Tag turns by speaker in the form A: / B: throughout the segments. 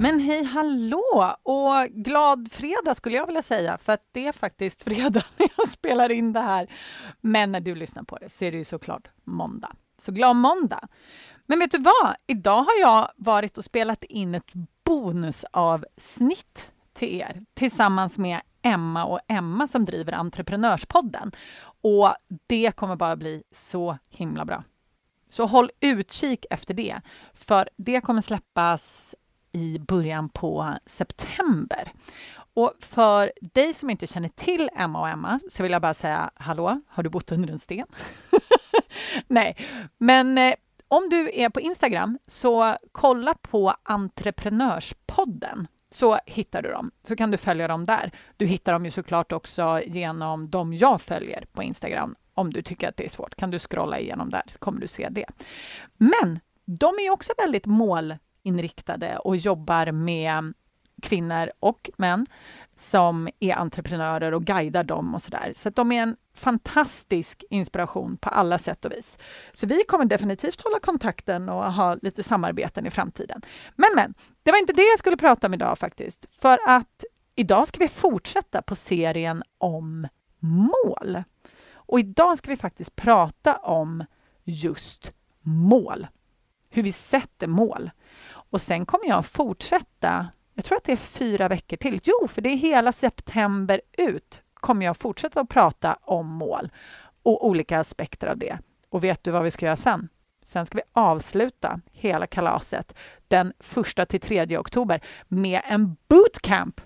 A: Men hej hallå och glad fredag skulle jag vilja säga för att det är faktiskt fredag när jag spelar in det här. Men när du lyssnar på det så är det ju såklart måndag. Så glad måndag! Men vet du vad? Idag har jag varit och spelat in ett bonusavsnitt till er tillsammans med Emma och Emma som driver Entreprenörspodden. Och det kommer bara bli så himla bra. Så håll utkik efter det, för det kommer släppas i början på september. Och för dig som inte känner till Emma och Emma så vill jag bara säga hallå, har du bott under en sten? Nej, men eh, om du är på Instagram så kolla på Entreprenörspodden så hittar du dem. Så kan du följa dem där. Du hittar dem ju såklart också genom de jag följer på Instagram. Om du tycker att det är svårt kan du scrolla igenom där så kommer du se det. Men de är också väldigt mål inriktade och jobbar med kvinnor och män som är entreprenörer och guidar dem och sådär. Så, så de är en fantastisk inspiration på alla sätt och vis. Så vi kommer definitivt hålla kontakten och ha lite samarbeten i framtiden. Men, men, det var inte det jag skulle prata om idag faktiskt. För att idag ska vi fortsätta på serien om mål. Och idag ska vi faktiskt prata om just mål. Hur vi sätter mål. Och sen kommer jag fortsätta, jag tror att det är fyra veckor till. Jo, för det är hela september ut kommer jag fortsätta att prata om mål och olika aspekter av det. Och vet du vad vi ska göra sen? Sen ska vi avsluta hela kalaset den första till tredje oktober med en bootcamp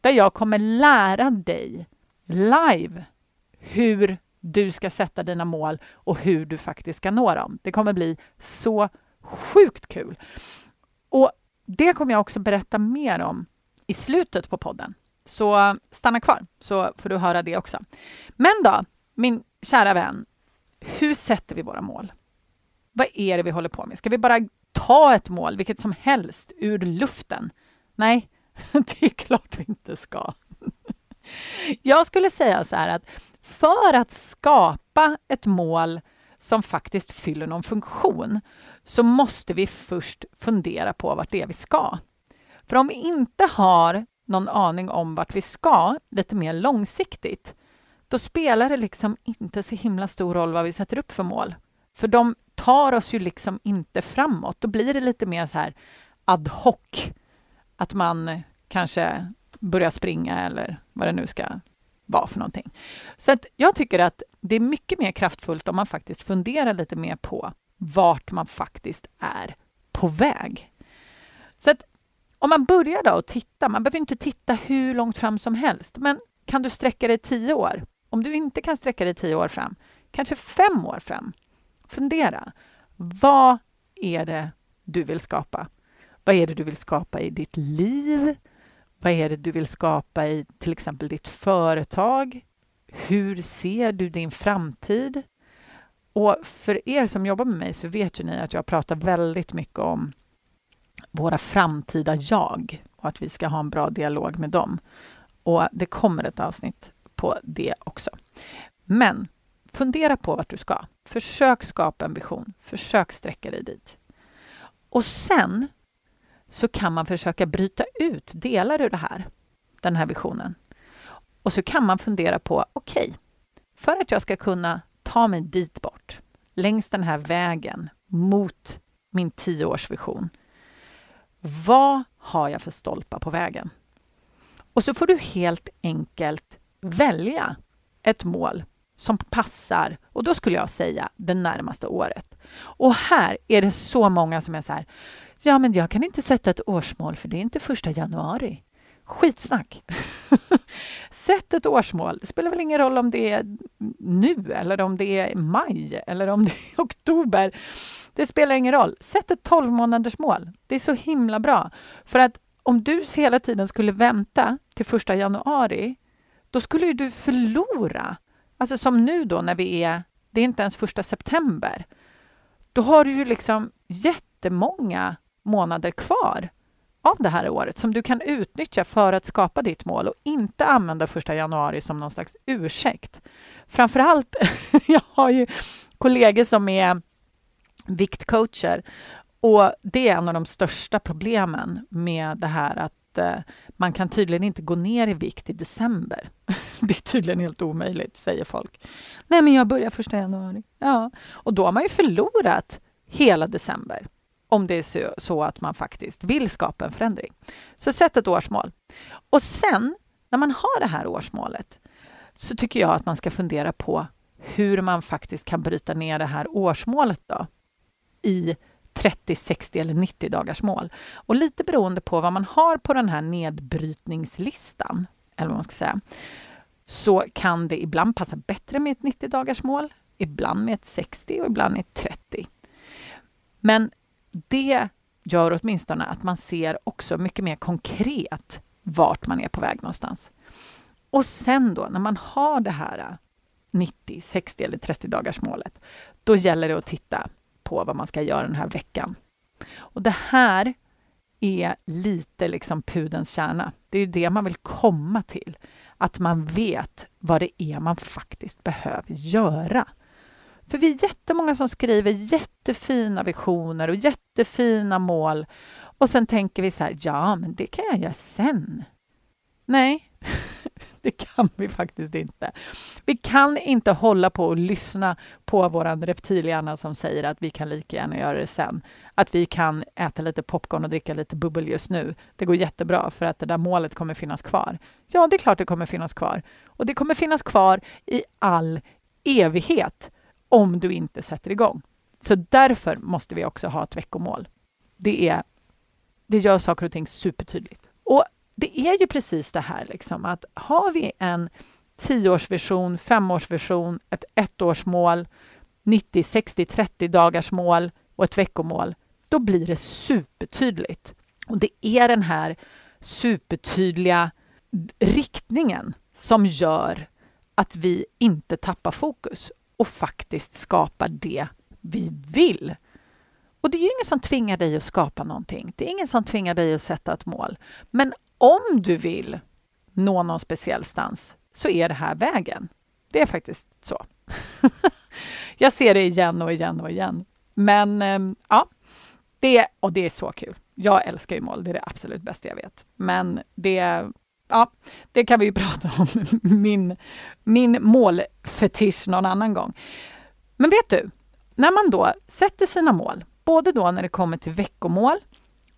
A: där jag kommer lära dig live hur du ska sätta dina mål och hur du faktiskt ska nå dem. Det kommer bli så sjukt kul. Och det kommer jag också berätta mer om i slutet på podden. Så stanna kvar så får du höra det också. Men då, min kära vän, hur sätter vi våra mål? Vad är det vi håller på med? Ska vi bara ta ett mål, vilket som helst, ur luften? Nej, det är klart vi inte ska. Jag skulle säga så här att för att skapa ett mål som faktiskt fyller någon funktion så måste vi först fundera på vart det är vi ska. För om vi inte har någon aning om vart vi ska lite mer långsiktigt, då spelar det liksom inte så himla stor roll vad vi sätter upp för mål. För de tar oss ju liksom inte framåt. Då blir det lite mer så här ad hoc. Att man kanske börjar springa eller vad det nu ska vara för någonting. Så att jag tycker att det är mycket mer kraftfullt om man faktiskt funderar lite mer på vart man faktiskt är på väg. Så att om man börjar då och titta, man behöver inte titta hur långt fram som helst, men kan du sträcka dig tio år? Om du inte kan sträcka dig tio år fram, kanske fem år fram. Fundera. Vad är det du vill skapa? Vad är det du vill skapa i ditt liv? Vad är det du vill skapa i till exempel ditt företag? Hur ser du din framtid? Och för er som jobbar med mig så vet ju ni att jag pratar väldigt mycket om våra framtida jag och att vi ska ha en bra dialog med dem. Och det kommer ett avsnitt på det också. Men fundera på vart du ska. Försök skapa en vision. Försök sträcka dig dit. Och sen så kan man försöka bryta ut delar ur det här, den här visionen. Och så kan man fundera på, okej, okay, för att jag ska kunna ta mig dit bort, längs den här vägen mot min tioårsvision. Vad har jag för stolpar på vägen? Och så får du helt enkelt välja ett mål som passar, och då skulle jag säga det närmaste året. Och här är det så många som är så här, ja men jag kan inte sätta ett årsmål för det är inte första januari. Skitsnack! Sätt ett årsmål. Det spelar väl ingen roll om det är nu eller om det är maj eller om det är oktober. Det spelar ingen roll. Sätt ett 12 månaders mål. Det är så himla bra. För att om du hela tiden skulle vänta till första januari, då skulle ju du förlora. Alltså som nu då när vi är, det är inte ens första september. Då har du ju liksom jättemånga månader kvar av det här året som du kan utnyttja för att skapa ditt mål och inte använda första januari som någon slags ursäkt. Framför allt, jag har ju kollegor som är viktcoacher och det är en av de största problemen med det här att eh, man kan tydligen inte gå ner i vikt i december. Det är tydligen helt omöjligt, säger folk. Nej, men jag börjar första januari. Ja, och då har man ju förlorat hela december om det är så, så att man faktiskt vill skapa en förändring. Så sätt ett årsmål. Och sen, när man har det här årsmålet, så tycker jag att man ska fundera på hur man faktiskt kan bryta ner det här årsmålet då, i 30, 60 eller 90 dagars mål. Och lite beroende på vad man har på den här nedbrytningslistan, eller vad man ska säga, så kan det ibland passa bättre med ett 90 dagars mål, ibland med ett 60 och ibland med ett 30. Men det gör åtminstone att man ser också mycket mer konkret vart man är på väg någonstans. Och sen då, när man har det här 90, 60 eller 30 dagars målet, då gäller det att titta på vad man ska göra den här veckan. Och det här är lite liksom pudens kärna. Det är det man vill komma till. Att man vet vad det är man faktiskt behöver göra. För vi är jättemånga som skriver jättefina visioner och jättefina mål och sen tänker vi så här, ja, men det kan jag göra sen. Nej, det kan vi faktiskt inte. Vi kan inte hålla på och lyssna på vår reptilhjärna som säger att vi kan lika gärna göra det sen. Att vi kan äta lite popcorn och dricka lite bubbel just nu. Det går jättebra för att det där målet kommer finnas kvar. Ja, det är klart det kommer finnas kvar. Och det kommer finnas kvar i all evighet om du inte sätter igång. Så därför måste vi också ha ett veckomål. Det, är, det gör saker och ting supertydligt. Och det är ju precis det här liksom att har vi en tioårsvision, femårsvision, ett ettårsmål, 90, 60, 30 dagars mål och ett veckomål, då blir det supertydligt. Och det är den här supertydliga riktningen som gör att vi inte tappar fokus och faktiskt skapar det vi vill. Och det är ju ingen som tvingar dig att skapa någonting. Det är ingen som tvingar dig att sätta ett mål. Men om du vill nå någon speciell stans så är det här vägen. Det är faktiskt så. jag ser det igen och igen och igen. Men ehm, ja, det, och det är så kul. Jag älskar ju mål, det är det absolut bästa jag vet. Men det, ja, det kan vi ju prata om, min, min målfetisch någon annan gång. Men vet du, när man då sätter sina mål, både då när det kommer till veckomål,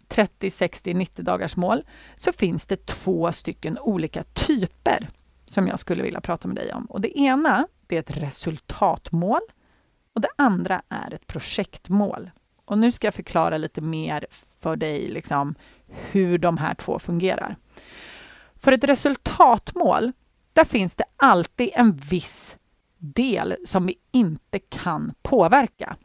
A: 30, 60, 90 dagars mål, så finns det två stycken olika typer som jag skulle vilja prata med dig om. Och det ena, det är ett resultatmål och det andra är ett projektmål. Och nu ska jag förklara lite mer för dig liksom, hur de här två fungerar. För ett resultatmål, där finns det alltid en viss del som vi inte kan påverka.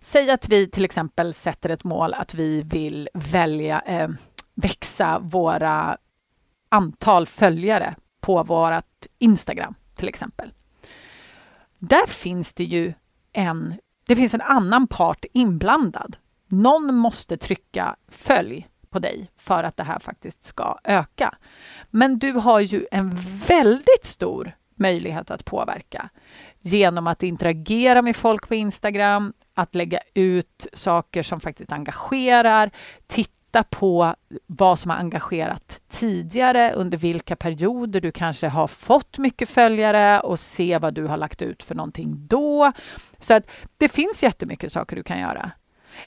A: Säg att vi till exempel sätter ett mål att vi vill välja eh, växa våra antal följare på vårt Instagram till exempel. Där finns det ju en, det finns en annan part inblandad. Någon måste trycka följ på dig för att det här faktiskt ska öka. Men du har ju en väldigt stor möjlighet att påverka genom att interagera med folk på Instagram, att lägga ut saker som faktiskt engagerar, titta på vad som har engagerat tidigare, under vilka perioder du kanske har fått mycket följare och se vad du har lagt ut för någonting då. Så att det finns jättemycket saker du kan göra.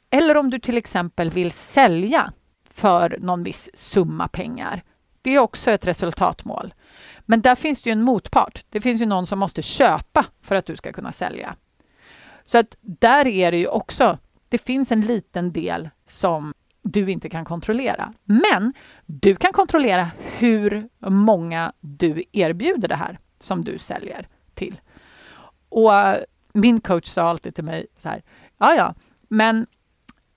A: Eller om du till exempel vill sälja för någon viss summa pengar. Det är också ett resultatmål. Men där finns det ju en motpart. Det finns ju någon som måste köpa för att du ska kunna sälja. Så att där är det ju också, det finns en liten del som du inte kan kontrollera. Men du kan kontrollera hur många du erbjuder det här som du säljer till. Och eh, min coach sa alltid till mig så här, ja ja, men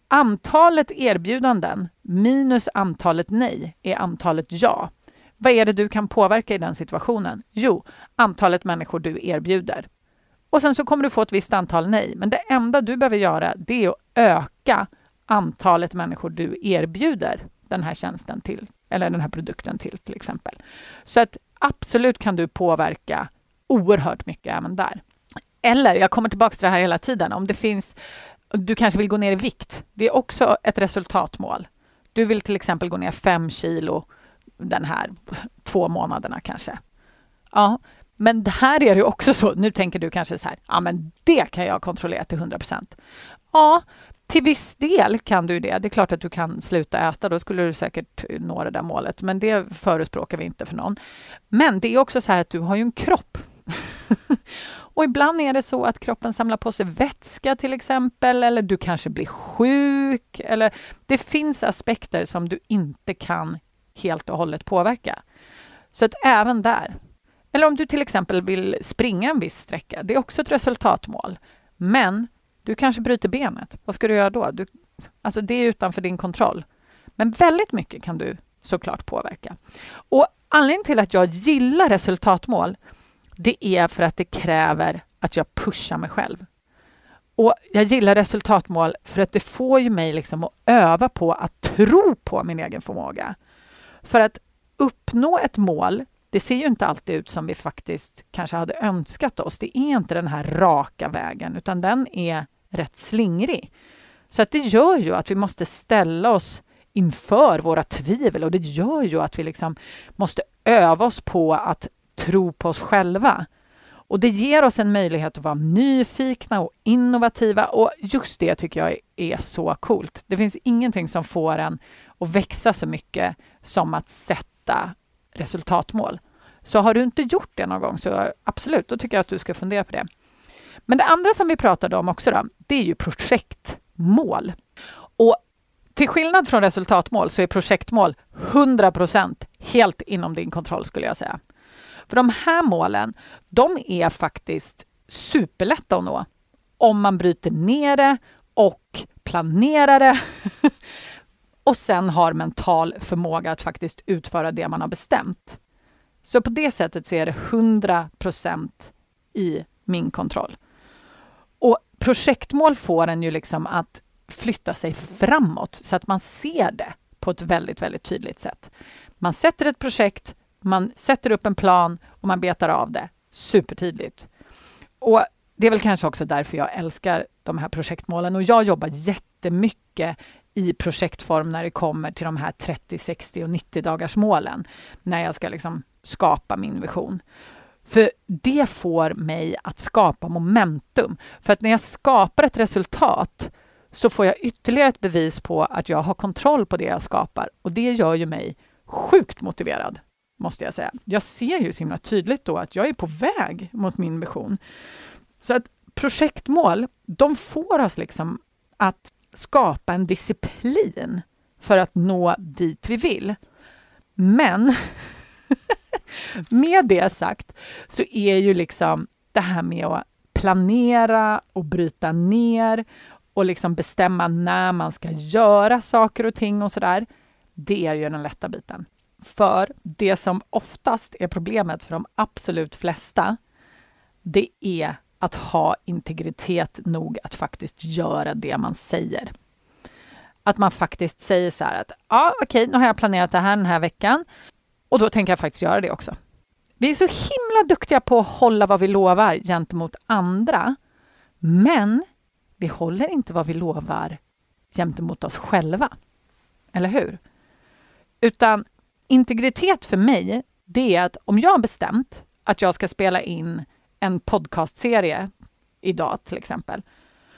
A: antalet erbjudanden minus antalet nej är antalet ja. Vad är det du kan påverka i den situationen? Jo, antalet människor du erbjuder. Och sen så kommer du få ett visst antal nej, men det enda du behöver göra det är att öka antalet människor du erbjuder den här tjänsten till, eller den här produkten till till exempel. Så att absolut kan du påverka oerhört mycket även där. Eller, jag kommer tillbaka till det här hela tiden, om det finns, du kanske vill gå ner i vikt. Det är också ett resultatmål. Du vill till exempel gå ner fem kilo den här två månaderna kanske. Ja, men här är det också så, nu tänker du kanske så här, ja men det kan jag kontrollera till 100 procent. Ja, till viss del kan du det. Det är klart att du kan sluta äta, då skulle du säkert nå det där målet, men det förespråkar vi inte för någon. Men det är också så här att du har ju en kropp. och ibland är det så att kroppen samlar på sig vätska till exempel, eller du kanske blir sjuk, eller det finns aspekter som du inte kan helt och hållet påverka. Så att även där. Eller om du till exempel vill springa en viss sträcka, det är också ett resultatmål. Men du kanske bryter benet. Vad ska du göra då? Du, alltså det är utanför din kontroll. Men väldigt mycket kan du såklart påverka. Och anledningen till att jag gillar resultatmål, det är för att det kräver att jag pushar mig själv. Och jag gillar resultatmål för att det får ju mig liksom att öva på att tro på min egen förmåga. För att uppnå ett mål, det ser ju inte alltid ut som vi faktiskt kanske hade önskat oss. Det är inte den här raka vägen, utan den är rätt slingrig. Så att det gör ju att vi måste ställa oss inför våra tvivel och det gör ju att vi liksom måste öva oss på att tro på oss själva. Och det ger oss en möjlighet att vara nyfikna och innovativa och just det tycker jag är så coolt. Det finns ingenting som får en att växa så mycket som att sätta resultatmål. Så har du inte gjort det någon gång så absolut, då tycker jag att du ska fundera på det. Men det andra som vi pratade om också då, det är ju projektmål. Och till skillnad från resultatmål så är projektmål 100% helt inom din kontroll skulle jag säga. För de här målen, de är faktiskt superlätta att nå om man bryter ner det och planerar det och sen har mental förmåga att faktiskt utföra det man har bestämt. Så på det sättet så är det 100% i min kontroll. Och projektmål får en ju liksom att flytta sig framåt så att man ser det på ett väldigt, väldigt tydligt sätt. Man sätter ett projekt, man sätter upp en plan och man betar av det supertydligt. Och det är väl kanske också därför jag älskar de här projektmålen och jag jobbar jättemycket i projektform när det kommer till de här 30, 60 och 90 dagars målen när jag ska liksom skapa min vision. För det får mig att skapa momentum. För att när jag skapar ett resultat så får jag ytterligare ett bevis på att jag har kontroll på det jag skapar och det gör ju mig sjukt motiverad, måste jag säga. Jag ser ju så himla tydligt då att jag är på väg mot min vision. Så att projektmål, de får oss liksom att skapa en disciplin för att nå dit vi vill. Men med det sagt så är ju liksom det här med att planera och bryta ner och liksom bestämma när man ska göra saker och ting och sådär. Det är ju den lätta biten. För det som oftast är problemet för de absolut flesta, det är att ha integritet nog att faktiskt göra det man säger. Att man faktiskt säger så här att ja, okej, nu har jag planerat det här den här veckan och då tänker jag faktiskt göra det också. Vi är så himla duktiga på att hålla vad vi lovar gentemot andra, men vi håller inte vad vi lovar gentemot oss själva. Eller hur? Utan integritet för mig, det är att om jag har bestämt att jag ska spela in en podcastserie idag till exempel,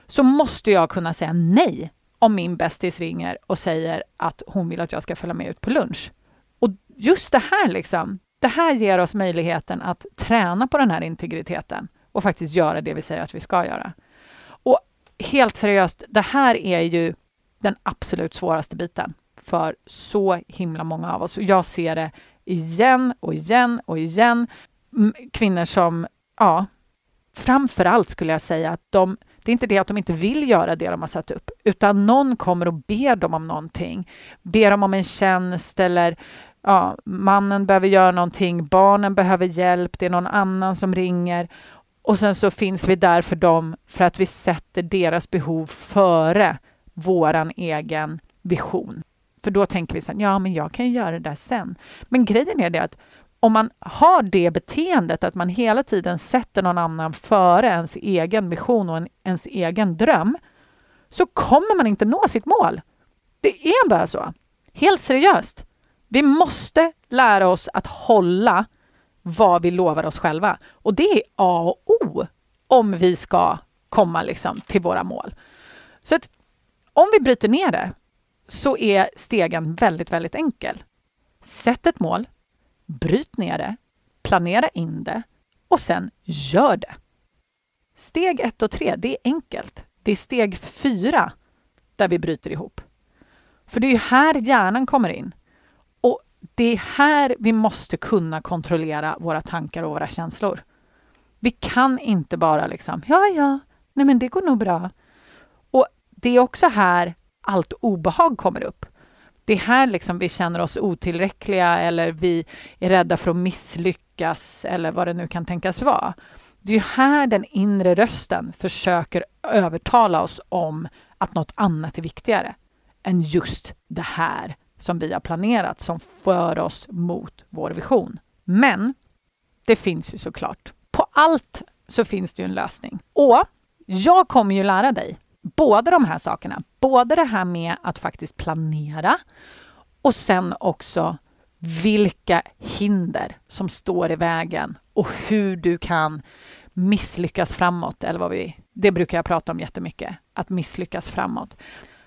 A: så måste jag kunna säga nej om min bästis ringer och säger att hon vill att jag ska följa med ut på lunch. Och just det här liksom, det här ger oss möjligheten att träna på den här integriteten och faktiskt göra det vi säger att vi ska göra. Och helt seriöst, det här är ju den absolut svåraste biten för så himla många av oss. Och jag ser det igen och igen och igen. Kvinnor som, ja, framför allt skulle jag säga att de det är inte det att de inte vill göra det de har satt upp, utan någon kommer och ber dem om någonting. Ber dem om en tjänst eller ja, mannen behöver göra någonting, barnen behöver hjälp, det är någon annan som ringer och sen så finns vi där för dem för att vi sätter deras behov före våran egen vision. För då tänker vi sen, ja men jag kan ju göra det där sen. Men grejen är det att om man har det beteendet att man hela tiden sätter någon annan före ens egen vision och en, ens egen dröm, så kommer man inte nå sitt mål. Det är bara så. Helt seriöst. Vi måste lära oss att hålla vad vi lovar oss själva. Och det är A och O om vi ska komma liksom till våra mål. Så att om vi bryter ner det så är stegen väldigt, väldigt enkel. Sätt ett mål, bryt ner det, planera in det och sen gör det. Steg ett och tre, det är enkelt. Det är steg fyra där vi bryter ihop. För det är här hjärnan kommer in. Och det är här vi måste kunna kontrollera våra tankar och våra känslor. Vi kan inte bara liksom, ja, ja, nej men det går nog bra. Och det är också här allt obehag kommer upp. Det är här liksom vi känner oss otillräckliga eller vi är rädda för att misslyckas eller vad det nu kan tänkas vara. Det är här den inre rösten försöker övertala oss om att något annat är viktigare än just det här som vi har planerat som för oss mot vår vision. Men det finns ju såklart. På allt så finns det ju en lösning. Och jag kommer ju lära dig båda de här sakerna. Både det här med att faktiskt planera och sen också vilka hinder som står i vägen och hur du kan misslyckas framåt. Eller vad vi, det brukar jag prata om jättemycket, att misslyckas framåt.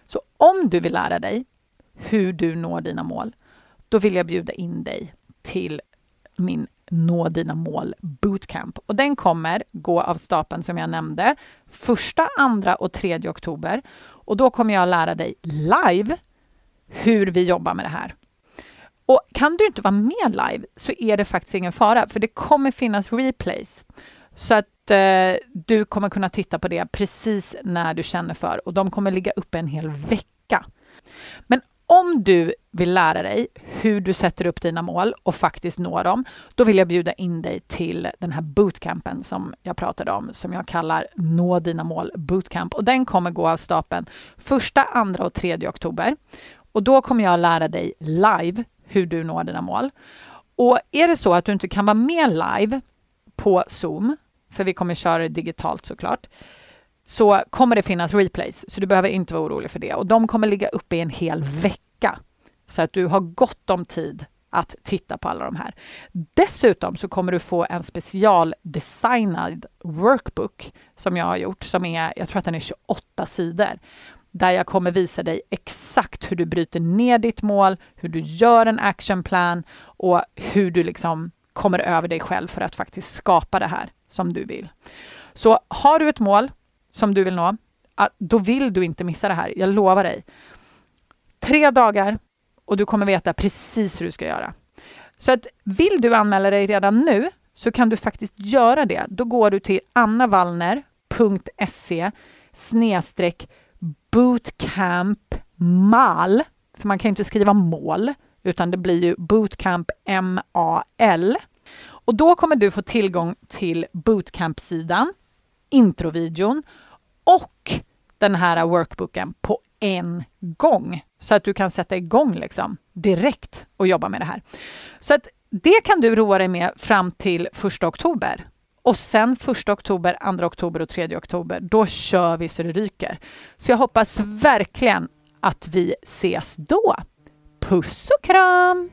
A: Så om du vill lära dig hur du når dina mål, då vill jag bjuda in dig till min Nå dina mål bootcamp. Och den kommer gå av stapeln som jag nämnde första, andra och tredje oktober. Och då kommer jag lära dig live hur vi jobbar med det här. Och kan du inte vara med live så är det faktiskt ingen fara, för det kommer finnas replays. Så att eh, du kommer kunna titta på det precis när du känner för och de kommer ligga uppe en hel vecka. Men om du vill lära dig hur du sätter upp dina mål och faktiskt når dem, då vill jag bjuda in dig till den här bootcampen som jag pratade om, som jag kallar Nå dina mål bootcamp. Och den kommer gå av stapeln första, andra och tredje oktober. Och då kommer jag lära dig live hur du når dina mål. Och är det så att du inte kan vara med live på Zoom, för vi kommer köra det digitalt såklart, så kommer det finnas replays, så du behöver inte vara orolig för det. Och de kommer ligga uppe i en hel vecka, så att du har gott om tid att titta på alla de här. Dessutom så kommer du få en specialdesignad workbook som jag har gjort, som är, jag tror att den är 28 sidor, där jag kommer visa dig exakt hur du bryter ner ditt mål, hur du gör en actionplan och hur du liksom kommer över dig själv för att faktiskt skapa det här som du vill. Så har du ett mål som du vill nå, ah, då vill du inte missa det här. Jag lovar dig. Tre dagar och du kommer veta precis hur du ska göra. Så att vill du anmäla dig redan nu så kan du faktiskt göra det. Då går du till annavallner.se snedstreck bootcamp mal, för man kan inte skriva mål, utan det blir ju bootcamp MAL. Och då kommer du få tillgång till bootcamp-sidan, introvideon och den här workbooken på en gång så att du kan sätta igång liksom direkt och jobba med det här. Så att det kan du roa dig med fram till 1 oktober. Och sen 1 oktober, 2 oktober och 3 oktober, då kör vi så det ryker. Så jag hoppas verkligen att vi ses då. Puss och kram!